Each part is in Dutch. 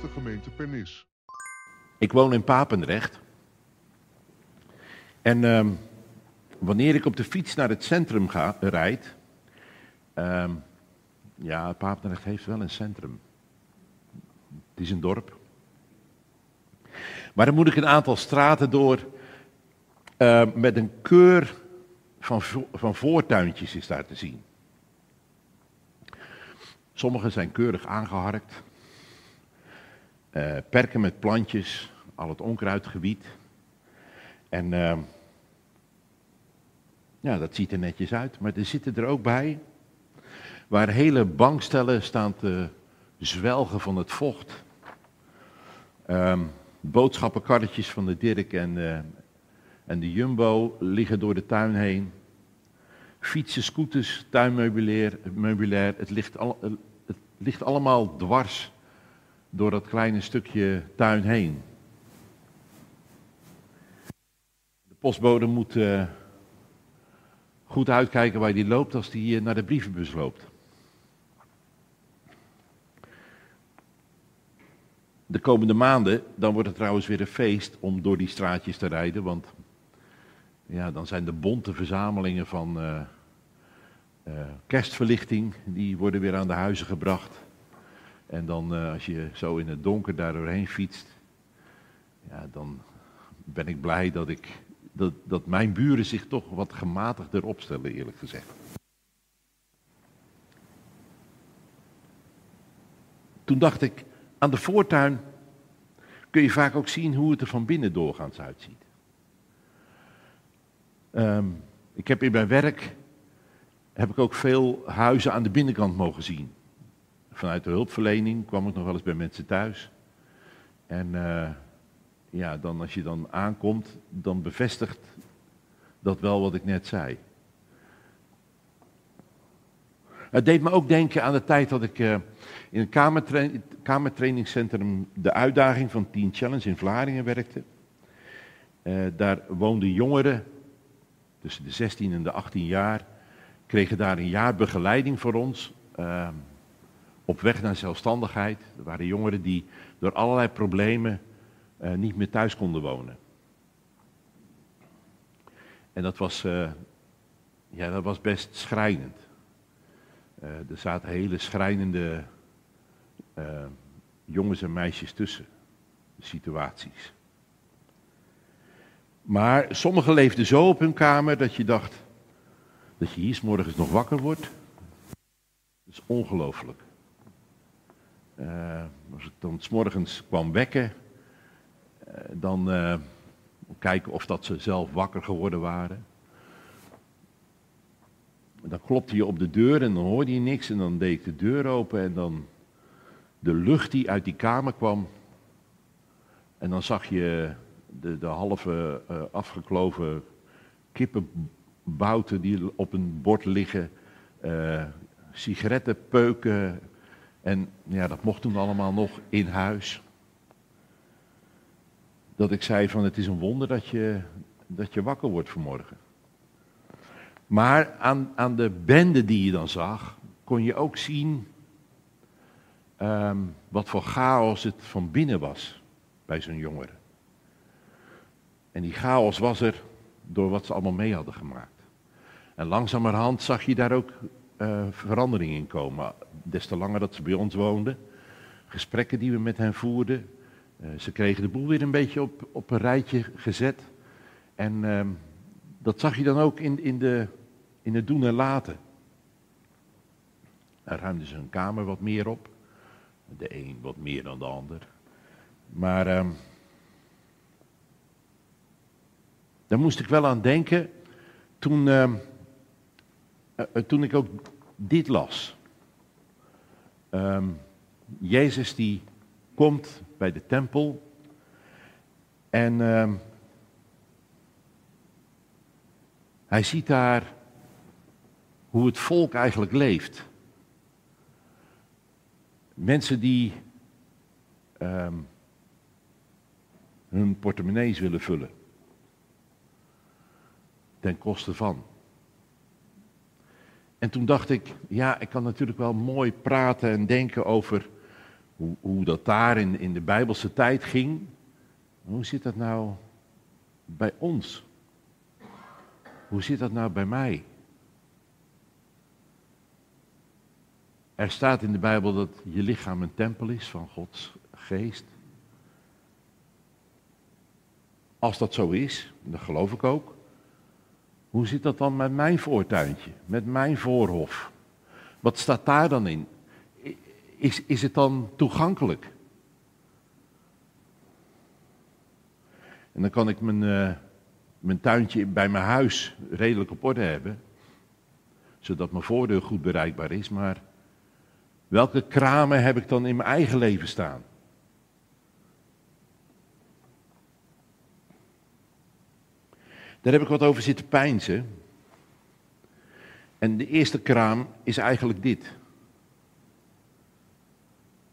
de gemeente Pernis. Ik woon in Papendrecht. En ehm, wanneer ik op de fiets naar het centrum ga, rijd. ehm, ja, Papendrecht heeft wel een centrum. Het is een dorp. Maar dan moet ik een aantal straten door. eh, met een keur van, van voortuintjes is daar te zien. Sommige zijn keurig aangeharkt. Eh, perken met plantjes, al het onkruidgebied. En eh, ja, dat ziet er netjes uit. Maar er zitten er ook bij waar hele bankstellen staan te zwelgen van het vocht. Ehm, boodschappenkarretjes van de Dirk en, eh, en de Jumbo liggen door de tuin heen. Fietsen, scooters, tuinmeubilair, meubilair, het, ligt al, het ligt allemaal dwars door dat kleine stukje tuin heen. De postbode moet eh, goed uitkijken waar hij loopt als hij eh, naar de brievenbus loopt. De komende maanden, dan wordt het trouwens weer een feest om door die straatjes te rijden, want ja, dan zijn de bonte verzamelingen van eh, kerstverlichting, die worden weer aan de huizen gebracht. En dan eh, als je zo in het donker daar doorheen fietst, ja, dan ben ik blij dat, ik, dat, dat mijn buren zich toch wat gematigder opstellen, eerlijk gezegd. Toen dacht ik, aan de voortuin kun je vaak ook zien hoe het er van binnen doorgaans uitziet. Ehm, ik heb in mijn werk heb ik ook veel huizen aan de binnenkant mogen zien. Vanuit de hulpverlening kwam ik nog wel eens bij mensen thuis. En eh, ja, dan als je dan aankomt, dan bevestigt dat wel wat ik net zei. Het deed me ook denken aan de tijd dat ik eh, in een kamertra kamertrainingscentrum de uitdaging van Teen Challenge in Vlaardingen werkte. Eh, daar woonden jongeren tussen de 16 en de 18 jaar, kregen daar een jaar begeleiding voor ons. Op weg naar zelfstandigheid. Er waren jongeren die door allerlei problemen eh, niet meer thuis konden wonen. En dat was, eh, ja, dat was best schrijnend. Eh, er zaten hele schrijnende jongens en meisjes tussen, situaties. Maar sommigen leefden zo op hun kamer dat je dacht dat je hier 's morgens nog wakker wordt. Dat is ongelooflijk. Eh, als ik dan 's morgens kwam wekken, eh, dan eh, kijken of dat ze zelf wakker geworden waren. Dan klopte je op de deur en dan hoorde je niks en dan deed ik de deur open en dan de lucht die uit die kamer kwam. En dan zag je de, de halve afgekloven kippenbouten die op een bord liggen, sigarettenpeuken, en ja, dat mocht toen allemaal nog in huis. Dat ik zei van het is een wonder dat je, dat je wakker wordt vanmorgen. Maar aan, aan de bende die je dan zag, kon je ook zien ehm, wat voor chaos het van binnen was bij zo'n jongere. En die chaos was er door wat ze allemaal mee hadden gemaakt. En langzamerhand zag je daar ook eh, verandering in komen. Des te langer dat ze bij ons woonden. Gesprekken die we met hen voerden. Eh, ze kregen de boel weer een beetje op, op een rijtje gezet. En ehm, dat zag je dan ook in, in, de, in het doen en laten. Daar ruimden ze hun kamer wat meer op. De een wat meer dan de ander. Maar ehm, daar moest ik wel aan denken toen, ehm, eh, eh, toen ik ook dit las. Ehm, Jezus die komt bij de tempel en ehm, hij ziet daar hoe het volk eigenlijk leeft. Mensen die ehm, hun portemonnees willen vullen. Ten koste van. En toen dacht ik, ja, ik kan natuurlijk wel mooi praten en denken over hoe, hoe dat daar in, in de Bijbelse tijd ging. Hoe zit dat nou bij ons? Hoe zit dat nou bij mij? Er staat in de Bijbel dat je lichaam een tempel is van Gods geest. Als dat zo is, dat geloof ik ook. Hoe zit dat dan met mijn voortuintje, met mijn voorhof? Wat staat daar dan in? Is, is het dan toegankelijk? En dan kan ik mijn, uh, mijn tuintje bij mijn huis redelijk op orde hebben, zodat mijn voordeur goed bereikbaar is, maar welke kramen heb ik dan in mijn eigen leven staan? Daar heb ik wat over zitten pijnzen. En de eerste kraam is eigenlijk dit.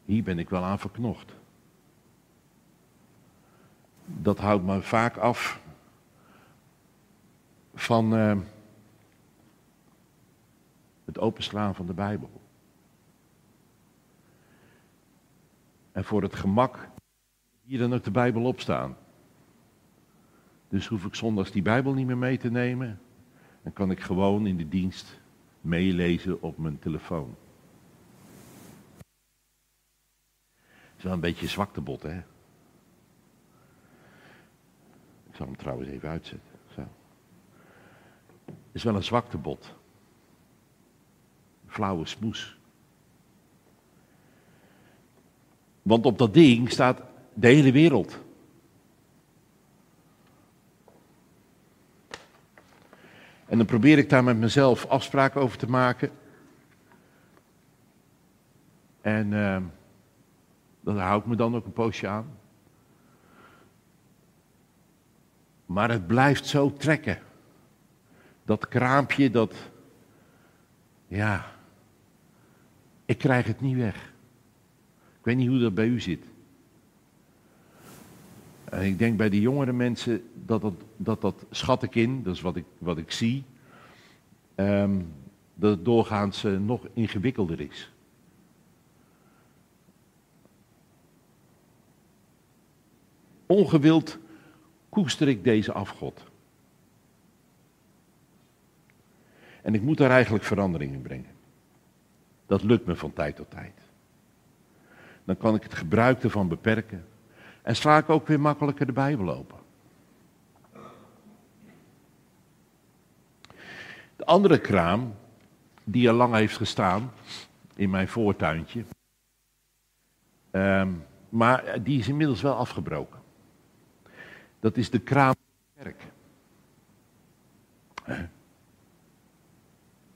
Hier ben ik wel aan verknocht. Dat houdt me vaak af van uh, het openslaan van de Bijbel. En voor het gemak hier dan ook de Bijbel op staan. Dus hoef ik zondags die Bijbel niet meer mee te nemen. Dan kan ik gewoon in de dienst meelezen op mijn telefoon. Het is wel een beetje zwaktebot, hè? Ik zal hem trouwens even uitzetten. Zo. Het is wel een zwaktebot. Flauwe smoes. Want op dat ding staat de hele wereld. En dan probeer ik daar met mezelf afspraken over te maken. En uh, hou ik me dan ook een poosje aan. Maar het blijft zo trekken. Dat kraampje, dat. Ja. Ik krijg het niet weg. Ik weet niet hoe dat bij u zit. En ik denk bij die jongere mensen dat dat, dat, dat schat ik in, dat is wat ik, wat ik zie, um, dat het doorgaans uh, nog ingewikkelder is. Ongewild koester ik deze afgod. En ik moet daar eigenlijk verandering in brengen. Dat lukt me van tijd tot tijd. Dan kan ik het gebruik ervan beperken. En sla ik ook weer makkelijker de Bijbel open. De andere kraam, die al lang heeft gestaan in mijn voortuintje, um, maar die is inmiddels wel afgebroken. Dat is de kraam van de kerk.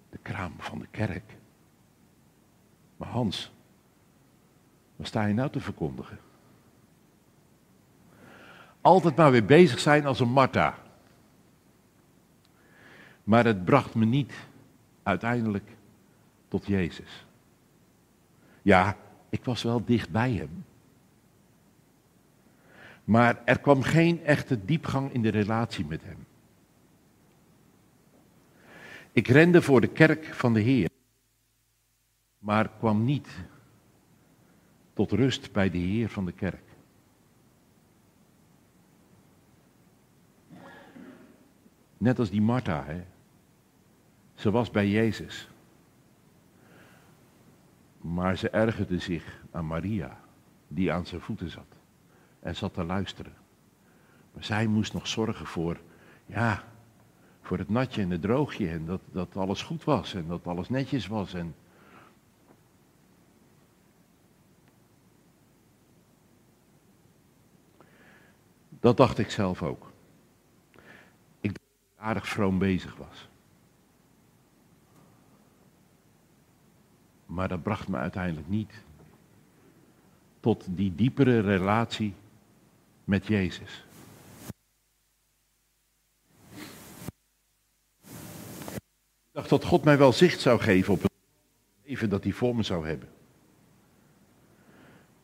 De kraam van de kerk. Maar Hans, wat sta je nou te verkondigen? Altijd maar weer bezig zijn als een Martha. Maar het bracht me niet uiteindelijk tot Jezus. Ja, ik was wel dicht bij hem. Maar er kwam geen echte diepgang in de relatie met hem. Ik rende voor de kerk van de Heer, maar kwam niet tot rust bij de Heer van de kerk. Net als die Martha, hè. Ze was bij Jezus. Maar ze ergerde zich aan Maria, die aan zijn voeten zat. En zat te luisteren. Maar zij moest nog zorgen voor, ja, voor het natje en het droogje. En dat, dat alles goed was en dat alles netjes was. En dat dacht ik zelf ook aardig vroom bezig was. Maar dat bracht me uiteindelijk niet tot die diepere relatie met Jezus. Ik dacht dat God mij wel zicht zou geven op het leven dat hij voor me zou hebben.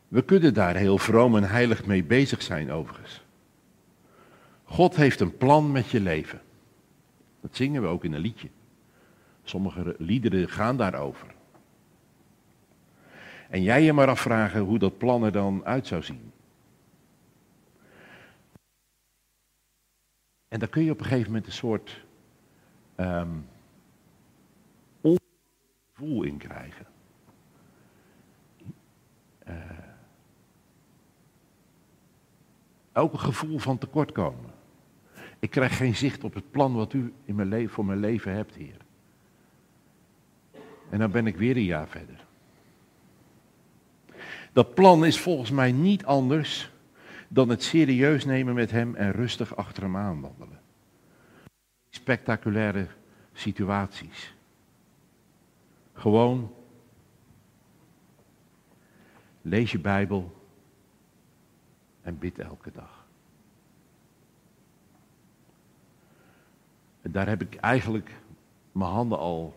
We kunnen daar heel vroom en heilig mee bezig zijn overigens. God heeft een plan met je leven. Dat zingen we ook in een liedje. Sommige liederen gaan daarover. En jij je maar afvragen hoe dat plan er dan uit zou zien. En daar kun je op een gegeven moment een soort um, ongevoel in krijgen. Uh, ook een gevoel van tekortkomen. Ik krijg geen zicht op het plan wat u in mijn voor mijn leven hebt, Heer. En dan ben ik weer een jaar verder. Dat plan is volgens mij niet anders dan het serieus nemen met hem en rustig achter hem aanwandelen. Spectaculaire situaties. Gewoon lees je Bijbel en bid elke dag. Daar heb ik eigenlijk mijn handen al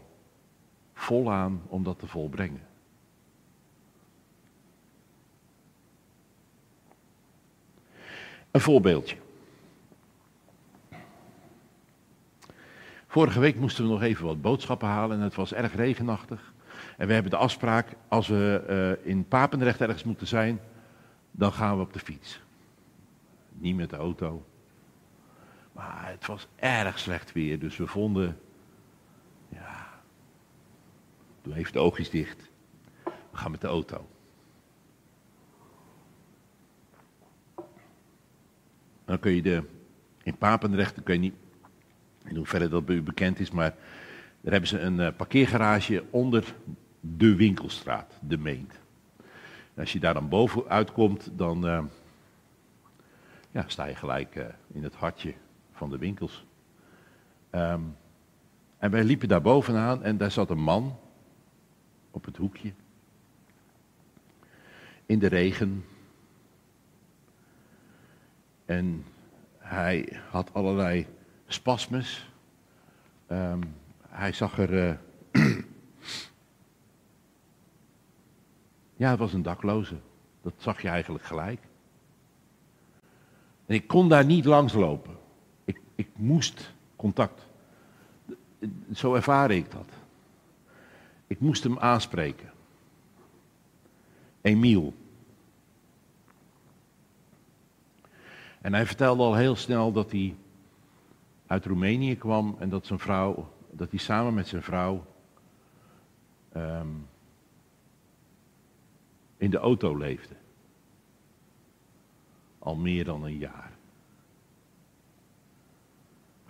vol aan om dat te volbrengen. Een voorbeeldje. Vorige week moesten we nog even wat boodschappen halen en het was erg regenachtig. En we hebben de afspraak, als we uh, in Papendrecht ergens moeten zijn, dan gaan we op de fiets. Niet met de auto. Maar het was erg slecht weer, dus we vonden, ja, doe even de oogjes dicht. We gaan met de auto. Dan kun je de, in Papendrecht, ik weet niet in hoeverre dat bij u bekend is, maar daar hebben ze een uh, parkeergarage onder de winkelstraat, de Meent. En als je daar dan boven uitkomt, dan uh, ja, sta je gelijk uh, in het hartje van de winkels. Um, en wij liepen daar bovenaan en daar zat een man op het hoekje. In de regen, en hij had allerlei spasmes. Um, hij zag er. Uh, ja, het was een dakloze. Dat zag je eigenlijk gelijk. En ik kon daar niet langs lopen. Ik, moest contact. Zo ervaar ik dat. Ik moest hem aanspreken. Emiel. En hij vertelde al heel snel dat hij uit Roemenië kwam en dat zijn vrouw, dat hij samen met zijn vrouw um, in de auto leefde. Al meer dan een jaar.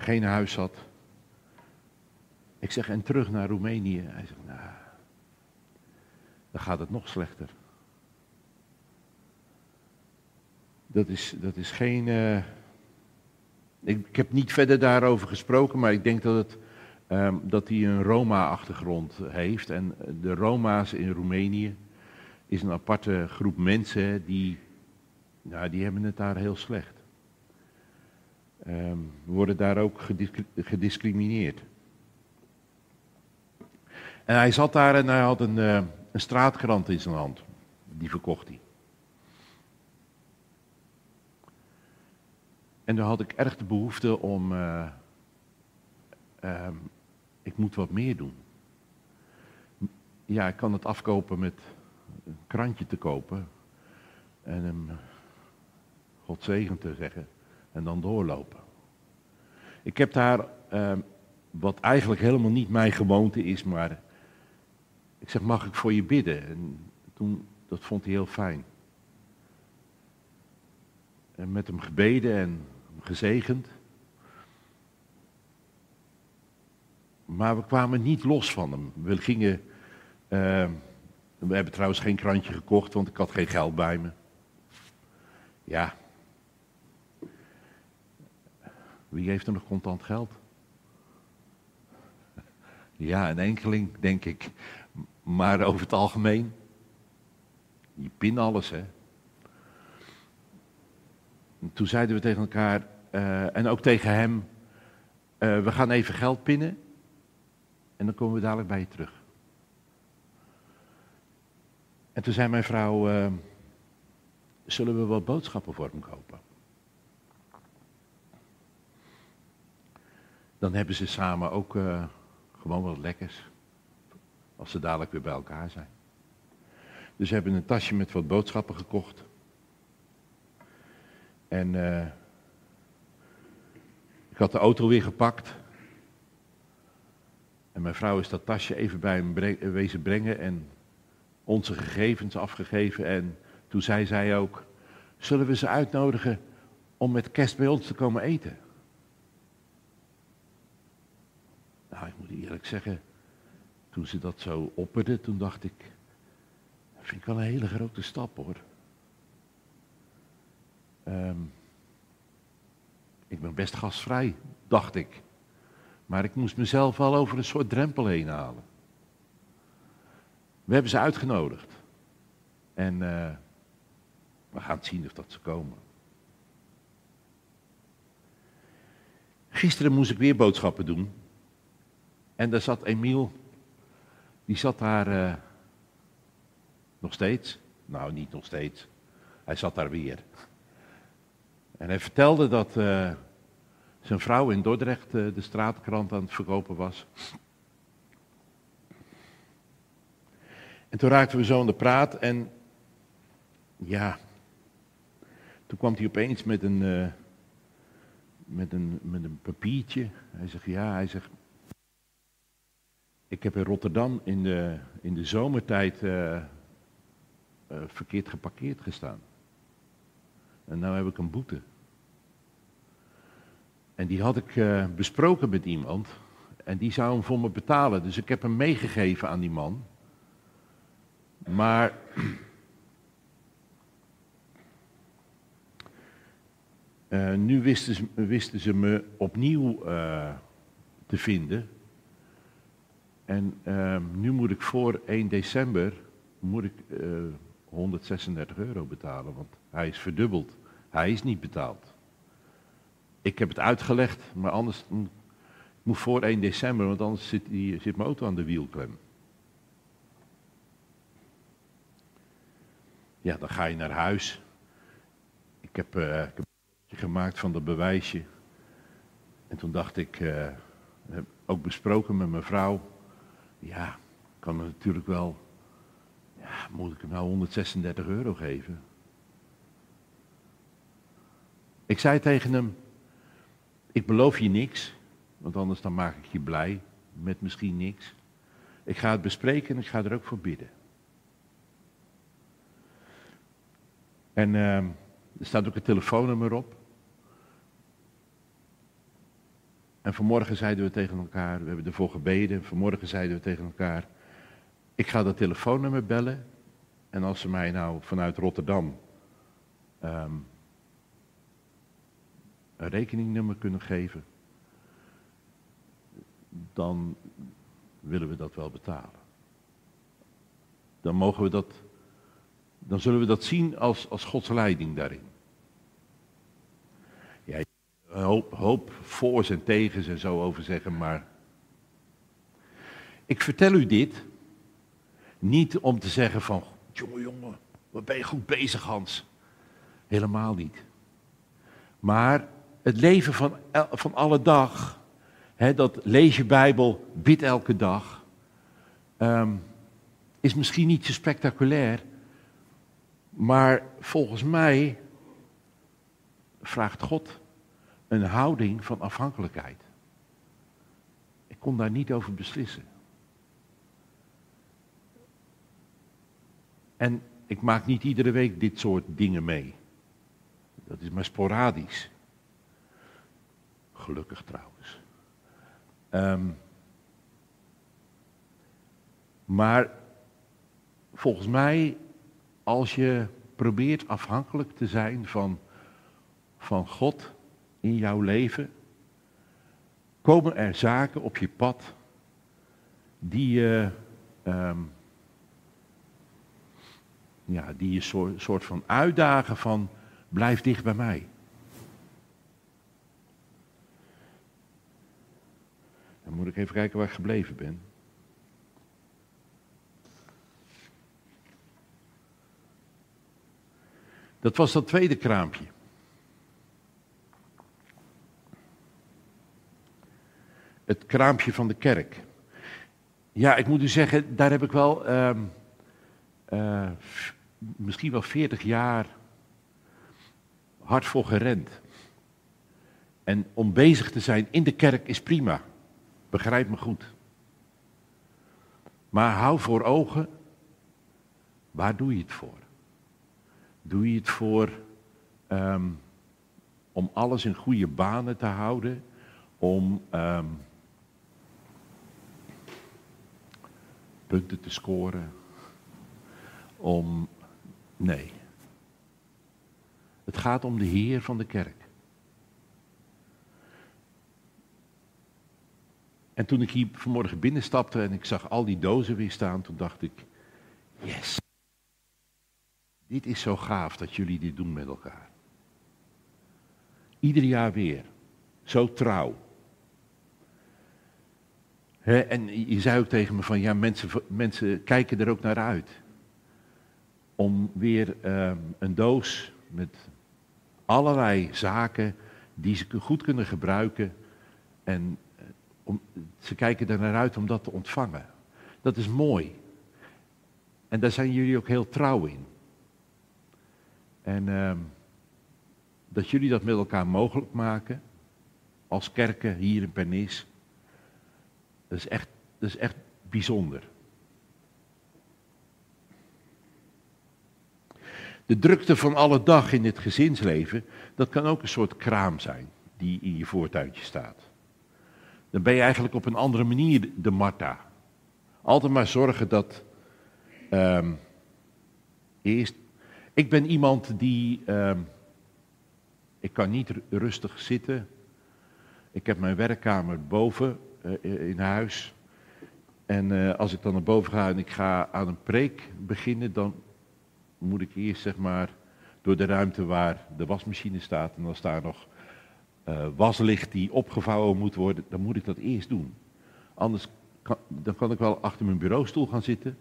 Geen huis had. Ik zeg, en terug naar Roemenië. Hij zegt, nou, dan gaat het nog slechter. Dat is, dat is geen. Uh, ik, heb niet verder daarover gesproken, maar ik denk dat, het, um, dat hij een Roma-achtergrond heeft. En de Roma's in Roemenië is een aparte groep mensen die. Nou, die hebben het daar heel slecht. Um, worden daar ook gediscrimineerd. En hij zat daar en hij had een, uh, een straatkrant in zijn hand. Die verkocht hij. En daar had ik erg de behoefte om, uh, uh, ik moet wat meer doen. Ja, ik kan het afkopen met een krantje te kopen en hem God zegen te zeggen en dan doorlopen. Ik heb daar, uh, wat eigenlijk helemaal niet mijn gewoonte is, maar ik zeg, mag ik voor je bidden? En toen, dat vond hij heel fijn. En met hem gebeden en gezegend. Maar we kwamen niet los van hem. We gingen. Uh, we hebben trouwens geen krantje gekocht, want ik had geen geld bij me. Ja. Wie heeft er nog contant geld? Ja, een enkeling, denk ik. Maar over het algemeen. Je pin alles, hè. toen zeiden we tegen elkaar, uh, en ook tegen hem, uh, we gaan even geld pinnen en dan komen we dadelijk bij je terug. En toen zei mijn vrouw, uh, zullen we wat boodschappen voor hem kopen? Dan hebben ze samen ook gewoon wat lekkers, als ze dadelijk weer bij elkaar zijn. Dus we hebben een tasje met wat boodschappen gekocht. En uh, ik had de auto weer gepakt. En mijn vrouw is dat tasje even bij hem wezen brengen en onze gegevens afgegeven. En toen zei zij ook, zullen we ze uitnodigen om met kerst bij ons te komen eten? Nou, ik moet eerlijk zeggen, toen ze dat zo opperde, toen dacht ik, dat vind ik wel een hele grote stap hoor. Um, ik ben best gastvrij, dacht ik. Maar ik moest mezelf wel over een soort drempel heen halen. We hebben ze uitgenodigd. En uh, we gaan zien of dat ze komen. Gisteren moest ik weer boodschappen doen. En daar zat Emiel, die zat daar uh, nog steeds. Nou, niet nog steeds. Hij zat daar weer. En hij vertelde dat uh, zijn vrouw in Dordrecht uh, de straatkrant aan het verkopen was. En toen raakten we zo aan de praat en ja, toen kwam hij opeens met een, met een, met een papiertje. Hij zegt, ja, hij zegt, ik heb in Rotterdam in de, in de zomertijd uh, verkeerd geparkeerd gestaan. En nu heb ik een boete. En die had ik uh, besproken met iemand. En die zou hem voor me betalen. Dus ik heb hem meegegeven aan die man. Maar. Nu wisten ze, wisten ze, me opnieuw te vinden. En nu moet ik voor 1 december moet ik, 136 euro betalen, want hij is verdubbeld. Hij is niet betaald. Ik heb het uitgelegd, maar anders moet voor 1 december, want anders zit, die, zit mijn auto aan de wielklem. Ja, dan ga je naar huis. Ik heb, uh, ik heb gemaakt van dat bewijsje. En toen dacht ik, uh, heb ook besproken met mijn vrouw. Ja, kan natuurlijk wel. Ja, moet ik hem nou 136 euro geven? Ik zei tegen hem, ik beloof je niks, want anders dan maak ik je blij met misschien niks. Ik ga het bespreken en ik ga er ook voor bidden. En uh, er staat ook een telefoonnummer op. En vanmorgen zeiden we tegen elkaar, we hebben ervoor gebeden, vanmorgen zeiden we tegen elkaar, ik ga dat telefoonnummer bellen. En als ze mij nou vanuit Rotterdam um, een rekeningnummer kunnen geven, dan willen we dat wel betalen. Dan mogen we dat, dan zullen we dat zien als, als Gods leiding daarin. Een hoop, hoop voor's en tegens en zo over zeggen, maar ik vertel u dit niet om te zeggen van, jongen, jongen, wat ben je goed bezig Hans. Helemaal niet. Maar het leven van, van alle dag, dat lees je Bijbel, bid elke dag, um, is misschien niet zo spectaculair, maar volgens mij vraagt God een houding van afhankelijkheid. Ik kon daar niet over beslissen. En ik maak niet iedere week dit soort dingen mee. Dat is maar sporadisch. Gelukkig trouwens. Um, maar volgens mij, als je probeert afhankelijk te zijn van, van God in jouw leven, komen er zaken op je pad die je, um, ja, die je soort, soort van uitdagen van blijf dicht bij mij. Dan moet ik even kijken waar ik gebleven ben. Dat was dat tweede kraampje. Het kraampje van de kerk. Ja, ik moet u zeggen, daar heb ik wel. Uh, eh, misschien wel 40 jaar hard voor gerend. En om bezig te zijn in de kerk is prima. Begrijp me goed. Maar hou voor ogen, waar doe je het voor? Doe je het voor ehm, om alles in goede banen te houden? Om ehm, punten te scoren? Om. Nee. Het gaat om de Heer van de kerk. En toen ik hier vanmorgen binnenstapte en ik zag al die dozen weer staan, toen dacht ik, yes. Dit is zo gaaf dat jullie dit doen met elkaar. Ieder jaar weer. Zo trouw. En je zei ook tegen me van, ja, mensen, mensen kijken er ook naar uit. Om weer ehm, een doos met allerlei zaken die ze goed kunnen gebruiken. En eh, om, ze kijken er naar uit om dat te ontvangen. Dat is mooi. En daar zijn jullie ook heel trouw in. En ehm, dat jullie dat met elkaar mogelijk maken, als kerken hier in Pernis, dat is echt, dat is echt bijzonder. De drukte van alle dag in het gezinsleven, dat kan ook een soort kraam zijn die in je voortuintje staat. Dan ben je eigenlijk op een andere manier de Martha. Altijd maar zorgen dat ehm, eerst. Ik ben iemand die. ehm, ik kan niet ru- rustig zitten. Ik heb mijn werkkamer boven in huis. En eh, als ik dan naar boven ga en ik ga aan een preek beginnen, dan moet ik eerst zeg maar door de ruimte waar de wasmachine staat. En als daar nog eh, was ligt die opgevouwen moet worden, dan moet ik dat eerst doen. Anders kan, dan kan ik wel achter mijn bureaustoel gaan zitten.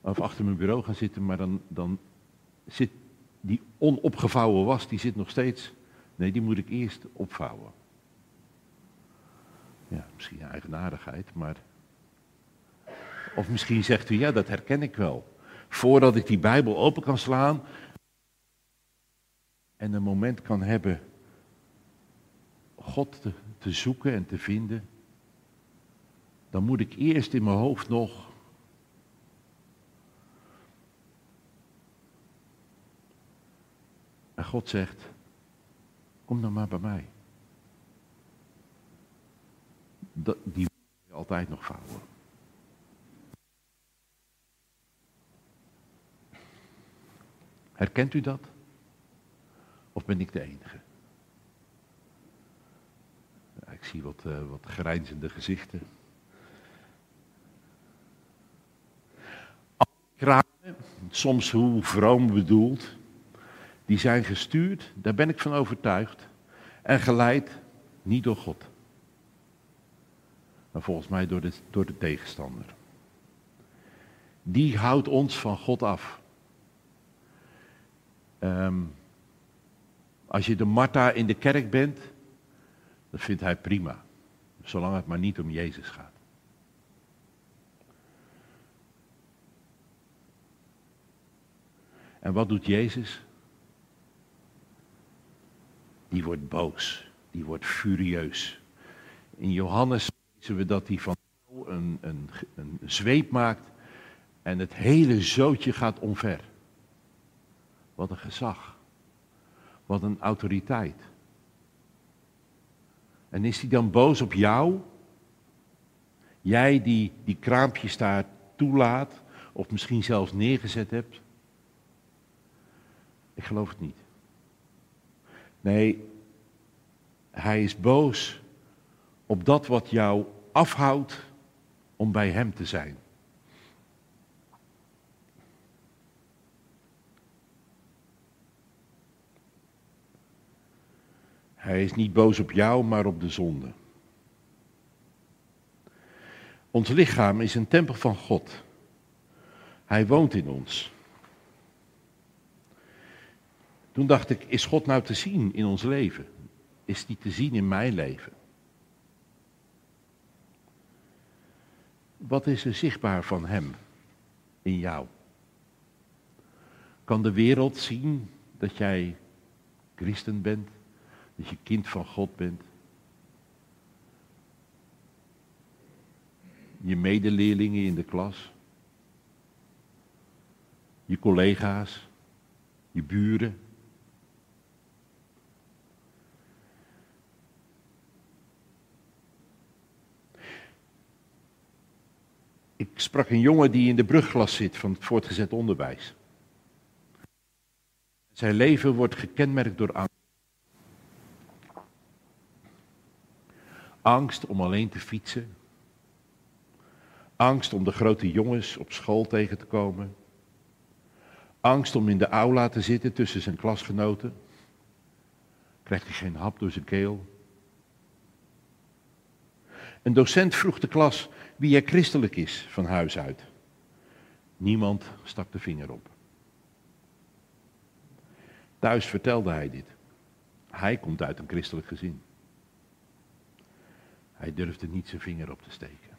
Of achter mijn bureau gaan zitten, maar dan, dan zit die onopgevouwen was, die zit nog steeds. Nee, die moet ik eerst opvouwen. Ja, misschien eigenaardigheid, maar. Of misschien zegt u, ja, dat herken ik wel. Voordat ik die Bijbel open kan slaan en een moment kan hebben God te, te zoeken en te vinden, dan moet ik eerst in mijn hoofd nog En God zegt, kom dan maar bij mij. Dat, die altijd nog vouwen. Herkent u dat? Of ben ik de enige? Ik zie wat, eh, wat grijnzende gezichten. Alle kramen, soms hoe vroom bedoeld, die zijn gestuurd, daar ben ik van overtuigd, en geleid niet door God. Volgens mij door de, door de tegenstander. Die houdt ons van God af. Ehm, als je de Martha in de kerk bent, dat vindt hij prima. Zolang het maar niet om Jezus gaat. En wat doet Jezus? Die wordt boos. Die wordt furieus. In Johannes lezen we dat hij van een, een, een zweep maakt en het hele zootje gaat omver. Wat een gezag. Wat een autoriteit. En is hij dan boos op jou? Jij die die kraampjes daar toelaat, of misschien zelfs neergezet hebt? Ik geloof het niet. Nee, hij is boos op dat wat jou afhoudt om bij hem te zijn. Hij is niet boos op jou, maar op de zonde. Ons lichaam is een tempel van God. Hij woont in ons. Toen dacht ik, is God nou te zien in ons leven? Is die te zien in mijn leven? Wat is er zichtbaar van Hem in jou? Kan de wereld zien dat jij christen bent? Dat je kind van God bent? Je medeleerlingen in de klas? Je collega's? Je buren? Ik sprak een jongen die in de brugglas zit van het voortgezet onderwijs. Zijn leven wordt gekenmerkt door angst. Angst om alleen te fietsen. Angst om de grote jongens op school tegen te komen. Angst om in de aula te zitten tussen zijn klasgenoten. Krijgt hij geen hap door zijn keel. Een docent vroeg de klas wie er christelijk is van huis uit. Niemand stak de vinger op. Thuis vertelde hij dit. Hij komt uit een christelijk gezin. Hij durfde niet zijn vinger op te steken.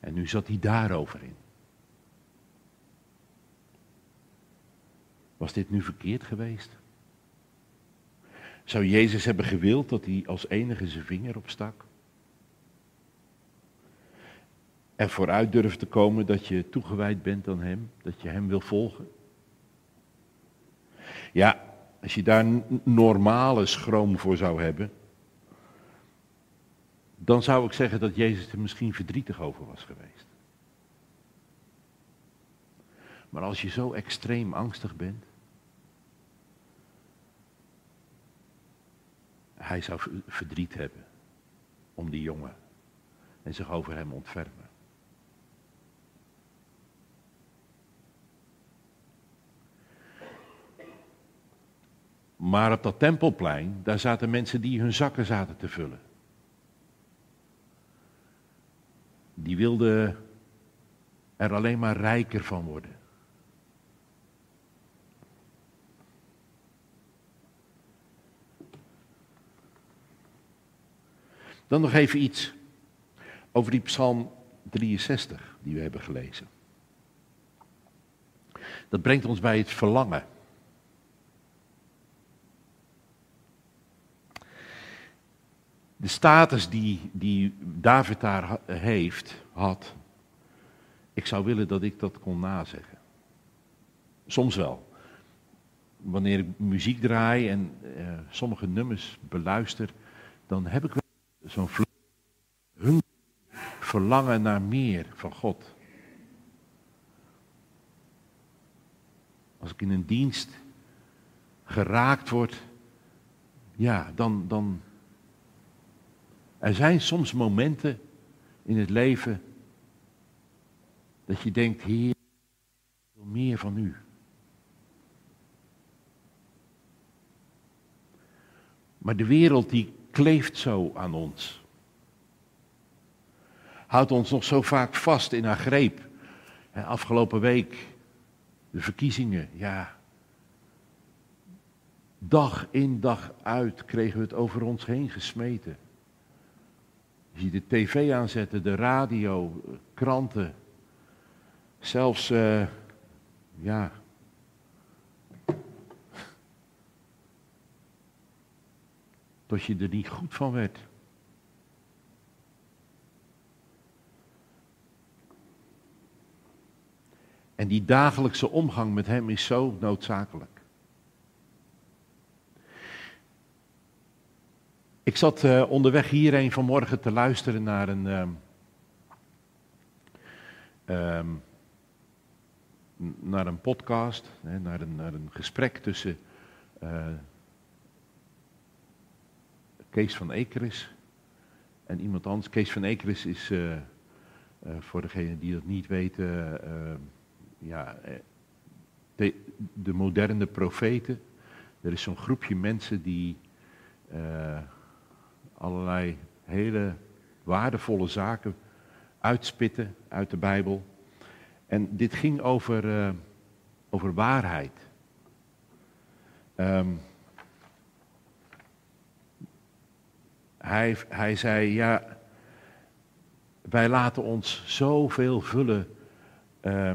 En nu zat hij daarover in. Was dit nu verkeerd geweest? Zou Jezus hebben gewild dat hij als enige zijn vinger opstak? Er vooruit durft te komen dat je toegewijd bent aan Hem, dat je Hem wil volgen? Ja, als je daar normale schroom voor zou hebben, dan zou ik zeggen dat Jezus er misschien verdrietig over was geweest. Maar als je zo extreem angstig bent, hij zou verdriet hebben om die jongen en zich over hem ontfermen. Maar op dat tempelplein, daar zaten mensen die hun zakken zaten te vullen. Die wilden er alleen maar rijker van worden. Dan nog even iets over die Psalm 63 die we hebben gelezen. Dat brengt ons bij het verlangen. de status die, die David daar heeft, had, ik zou willen dat ik dat kon nazeggen. Soms wel. Wanneer ik muziek draai en uh, sommige nummers beluister, dan heb ik zo'n verlangen naar meer van God. Als ik in een dienst geraakt word, ja, dan, dan, er zijn soms momenten in het leven dat je denkt, Heer, ik wil meer van u. Maar de wereld die kleeft zo aan ons. Houdt ons nog zo vaak vast in haar greep. Afgelopen week, de verkiezingen, ja. Dag in dag uit kregen we het over ons heen gesmeten. Je ziet de tv aanzetten, de radio, kranten. Zelfs, uh, ja. Tot je er niet goed van werd. En die dagelijkse omgang met Hem is zo noodzakelijk. Ik zat uh, onderweg hierheen vanmorgen te luisteren naar een, um, um, naar een podcast, naar, een, naar een gesprek tussen uh, Kees van Ekeris en iemand anders. Kees van Ekeris is, uh, voor degenen die dat niet weten, ehm, ja, de, de, moderne profeten. Er is zo'n groepje mensen die allerlei hele waardevolle zaken uitspitten uit de Bijbel. En dit ging over, over waarheid. Um, hij, hij zei, ja, wij laten ons zoveel vullen uh,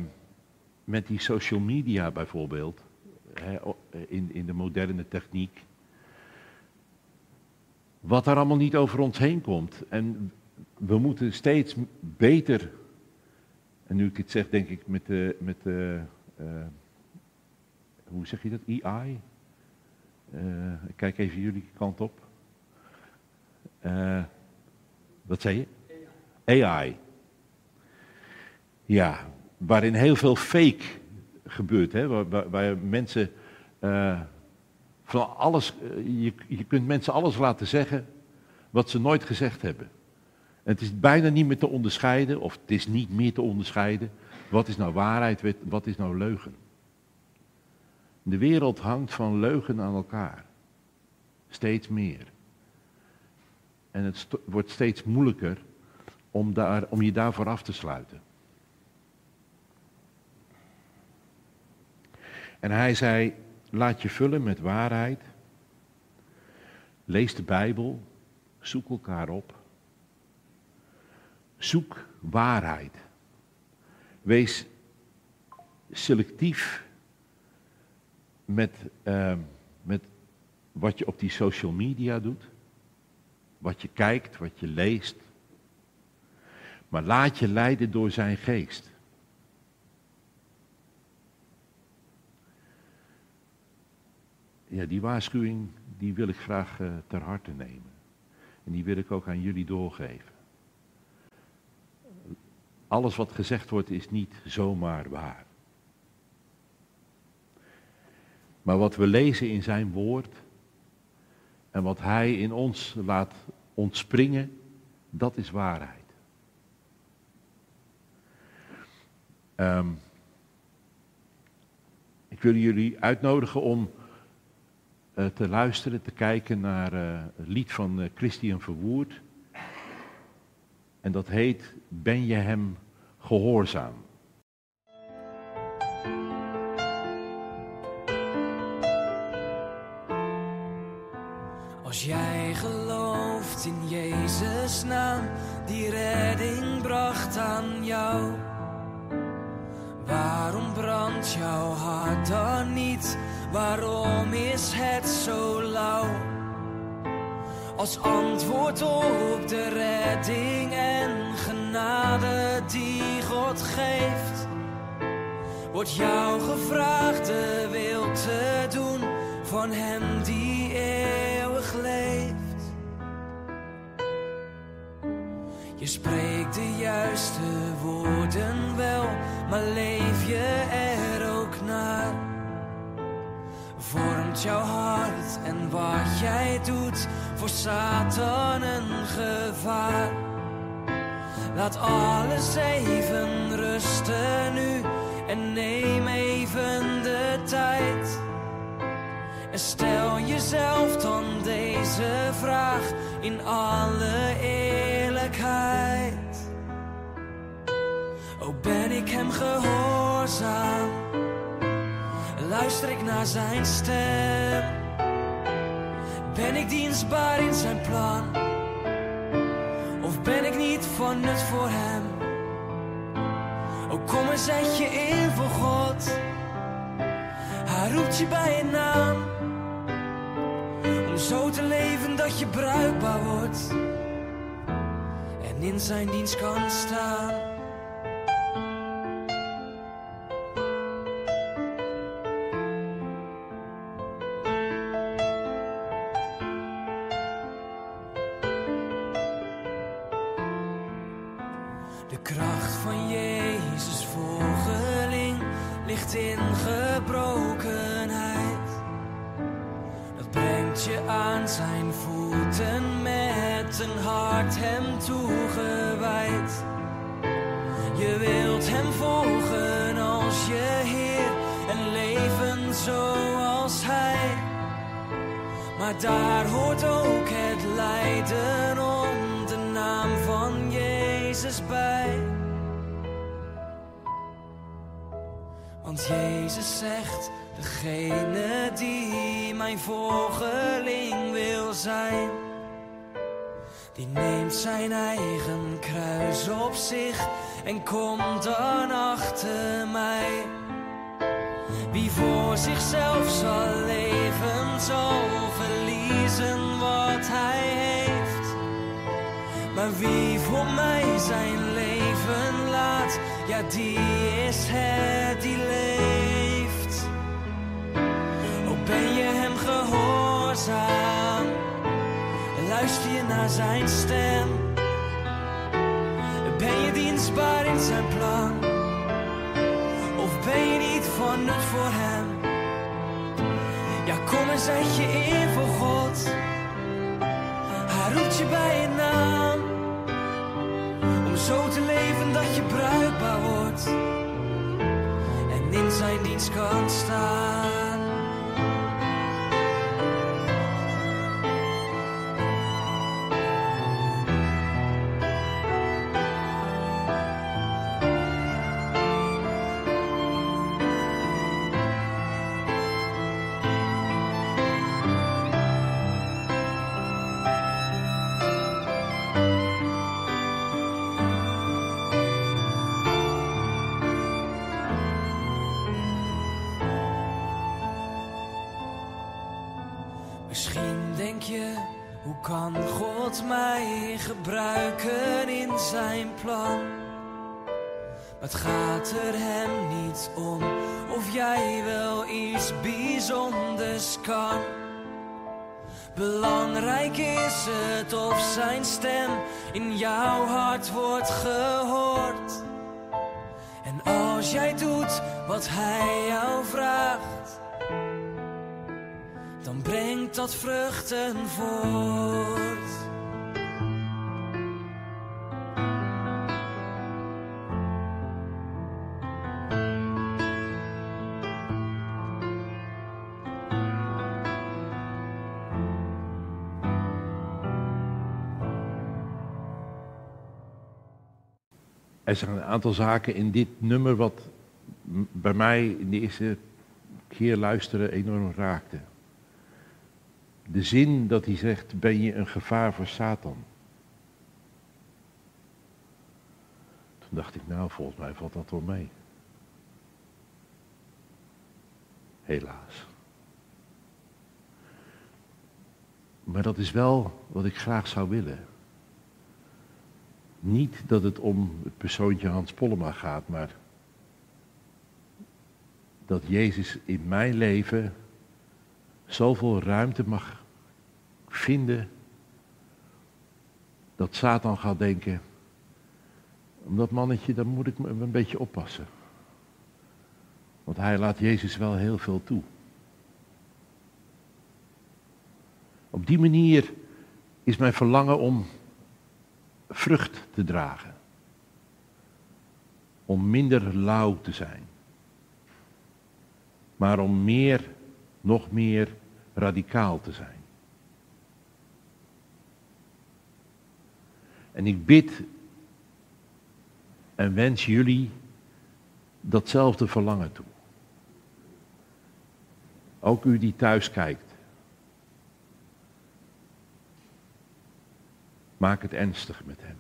met die social media bijvoorbeeld, hè, in, in de moderne techniek, wat er allemaal niet over ons heen komt. En we moeten steeds beter, en nu ik het zeg, denk ik met de, met de uh, hoe zeg je dat, AI? Uh, ik kijk even jullie kant op. Uh, wat zei je? AI. Ja, waarin heel veel fake gebeurt. Hè? Waar, waar mensen uh, van alles, je, je kunt mensen alles laten zeggen wat ze nooit gezegd hebben. En het is bijna niet meer te onderscheiden, of het is niet meer te onderscheiden, wat is nou waarheid, wat is nou leugen. De wereld hangt van leugen aan elkaar. Steeds meer. En het wordt steeds moeilijker om, daar, om je daarvoor af te sluiten. En hij zei, laat je vullen met waarheid. Lees de Bijbel. Zoek elkaar op. Zoek waarheid. Wees selectief met, uh, met wat je op die social media doet. Wat je kijkt, wat je leest. Maar laat je leiden door zijn geest. Ja, die waarschuwing die wil ik graag uh, ter harte nemen. En die wil ik ook aan jullie doorgeven. Alles wat gezegd wordt is niet zomaar waar. Maar wat we lezen in zijn woord en wat hij in ons laat ontspringen, dat is waarheid. Um, ik wil jullie uitnodigen om uh, te luisteren, te kijken naar uh, het lied van uh, Christian Verwoerd. En dat heet Ben je hem gehoorzaam? Als jij gelooft in Jezus' naam, die redding bracht aan jou. Waarom brandt jouw hart dan niet? Waarom is het zo lauw? Als antwoord op de redding en genade die God geeft, wordt jou gevraagd de wil te doen van Hem die spreekt de juiste woorden wel, maar leef je er ook naar? Vormt jouw hart en wat jij doet voor Satan een gevaar? Laat alles even rusten nu en neem even de tijd. En stel jezelf dan deze vraag in alle eerlijkheid. O ben ik hem gehoorzaam? Luister ik naar zijn stem? Ben ik dienstbaar in zijn plan? Of ben ik niet van nut voor hem? O kom en zet je in voor God. Hij roept je bij je naam. Om zo te leven dat je bruikbaar wordt. In zijn dienst kan staan. De kracht van Jezus volgeling ligt in gebrokenheid. Dat brengt je aan zijn voeten een hart hem toegewijd. Je wilt hem volgen als je Heer en leven zoals hij. Maar daar hoort ook het lijden om de naam van Jezus bij. Want Jezus zegt, degene die mijn volgeling wil zijn, die neemt zijn eigen kruis op zich en komt dan achter mij. Wie voor zichzelf zal leven, zal verliezen wat hij heeft. Maar wie voor mij zijn leven laat, ja, die is het die leeft. Ook ben je hem gehoorzaam, luister je naar zijn stem. Ben je dienstbaar in zijn plan? Of ben je niet van nut voor hem? Ja, kom en zet je in voor God. Hij roept je bij je naam. Om zo te leven dat je bruikbaar wordt. En in zijn dienst kan staan. Het gaat er hem niet om of jij wel iets bijzonders kan. Belangrijk is het of zijn stem in jouw hart wordt gehoord. En als jij doet wat hij jou vraagt dan brengt dat vruchten voort. Er zijn een aantal zaken in dit nummer wat bij mij in de eerste keer luisteren enorm raakte. De zin dat hij zegt, ben je een gevaar voor Satan? Toen dacht ik, nou volgens mij valt dat wel mee. Helaas. Maar dat is wel wat ik graag zou willen. Niet dat het om het persoontje Hans Pollema gaat, maar dat Jezus in mijn leven zoveel ruimte mag vinden dat Satan gaat denken, om dat mannetje, daar moet ik me een beetje oppassen. Want hij laat Jezus wel heel veel toe. Op die manier is mijn verlangen om vrucht te dragen. Om minder lauw te zijn. Maar om meer, nog meer radicaal te zijn. En ik bid en wens jullie datzelfde verlangen toe. Ook u die thuis kijkt. Maak het ernstig met hem.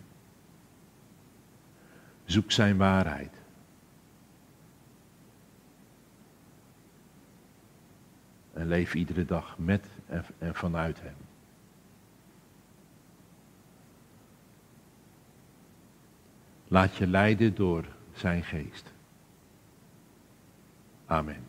Zoek zijn waarheid. En leef iedere dag met en, vanuit hem. Laat je leiden door zijn geest. Amen.